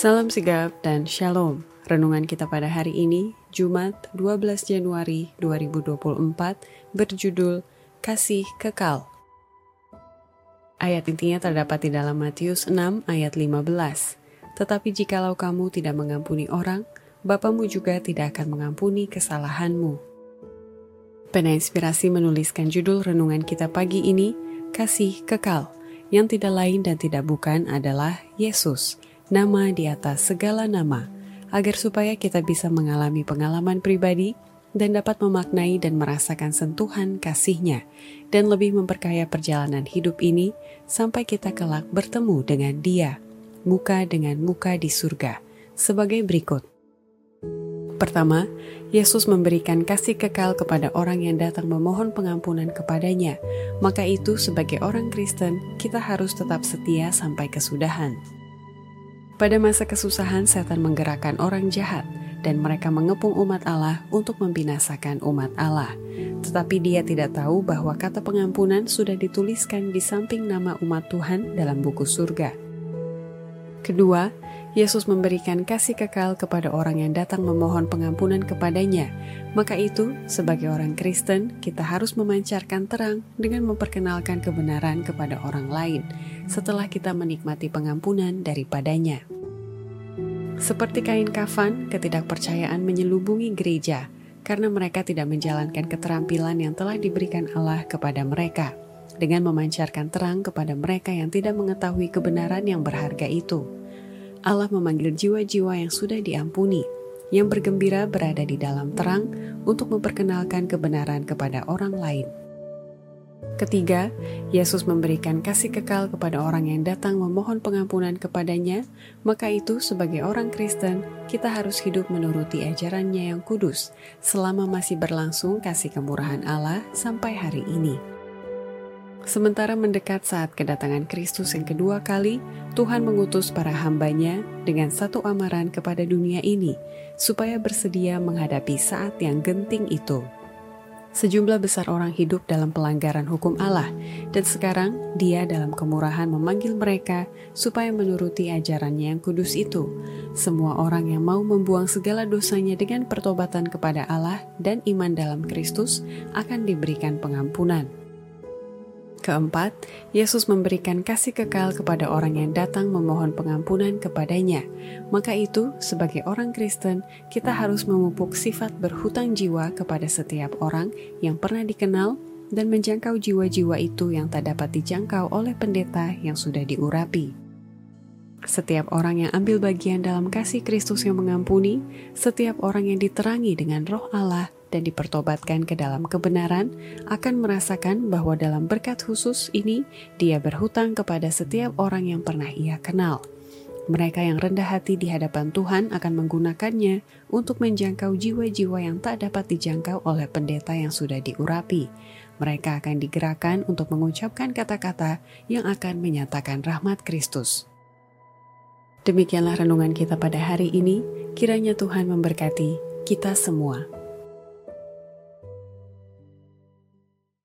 Salam sigap dan shalom. Renungan kita pada hari ini, Jumat 12 Januari 2024, berjudul Kasih Kekal. Ayat intinya terdapat di dalam Matius 6 ayat 15. Tetapi jikalau kamu tidak mengampuni orang, Bapamu juga tidak akan mengampuni kesalahanmu. Pena Inspirasi menuliskan judul renungan kita pagi ini, Kasih Kekal, yang tidak lain dan tidak bukan adalah Yesus, nama di atas segala nama, agar supaya kita bisa mengalami pengalaman pribadi dan dapat memaknai dan merasakan sentuhan kasihnya, dan lebih memperkaya perjalanan hidup ini sampai kita kelak bertemu dengan dia, muka dengan muka di surga, sebagai berikut. Pertama, Yesus memberikan kasih kekal kepada orang yang datang memohon pengampunan kepadanya. Maka itu sebagai orang Kristen, kita harus tetap setia sampai kesudahan. Pada masa kesusahan, setan menggerakkan orang jahat dan mereka mengepung umat Allah untuk membinasakan umat Allah. Tetapi dia tidak tahu bahwa kata pengampunan sudah dituliskan di samping nama umat Tuhan dalam buku surga. Kedua, Yesus memberikan kasih kekal kepada orang yang datang memohon pengampunan kepadanya. Maka itu, sebagai orang Kristen, kita harus memancarkan terang dengan memperkenalkan kebenaran kepada orang lain setelah kita menikmati pengampunan daripadanya. Seperti kain kafan, ketidakpercayaan menyelubungi gereja karena mereka tidak menjalankan keterampilan yang telah diberikan Allah kepada mereka dengan memancarkan terang kepada mereka yang tidak mengetahui kebenaran yang berharga itu. Allah memanggil jiwa-jiwa yang sudah diampuni, yang bergembira berada di dalam terang untuk memperkenalkan kebenaran kepada orang lain. Ketiga, Yesus memberikan kasih kekal kepada orang yang datang memohon pengampunan kepadanya, maka itu sebagai orang Kristen, kita harus hidup menuruti ajarannya yang kudus selama masih berlangsung kasih kemurahan Allah sampai hari ini. Sementara mendekat saat kedatangan Kristus yang kedua kali, Tuhan mengutus para hambanya dengan satu amaran kepada dunia ini, supaya bersedia menghadapi saat yang genting itu. Sejumlah besar orang hidup dalam pelanggaran hukum Allah, dan sekarang Dia dalam kemurahan memanggil mereka supaya menuruti ajarannya yang kudus itu. Semua orang yang mau membuang segala dosanya dengan pertobatan kepada Allah dan iman dalam Kristus akan diberikan pengampunan. Keempat, Yesus memberikan kasih kekal kepada orang yang datang memohon pengampunan kepadanya. Maka itu, sebagai orang Kristen, kita harus memupuk sifat berhutang jiwa kepada setiap orang yang pernah dikenal dan menjangkau jiwa-jiwa itu yang tak dapat dijangkau oleh pendeta yang sudah diurapi. Setiap orang yang ambil bagian dalam kasih Kristus yang mengampuni, setiap orang yang diterangi dengan roh Allah, dan dipertobatkan ke dalam kebenaran akan merasakan bahwa dalam berkat khusus ini dia berhutang kepada setiap orang yang pernah ia kenal. Mereka yang rendah hati di hadapan Tuhan akan menggunakannya untuk menjangkau jiwa-jiwa yang tak dapat dijangkau oleh pendeta yang sudah diurapi. Mereka akan digerakkan untuk mengucapkan kata-kata yang akan menyatakan rahmat Kristus. Demikianlah renungan kita pada hari ini. Kiranya Tuhan memberkati kita semua.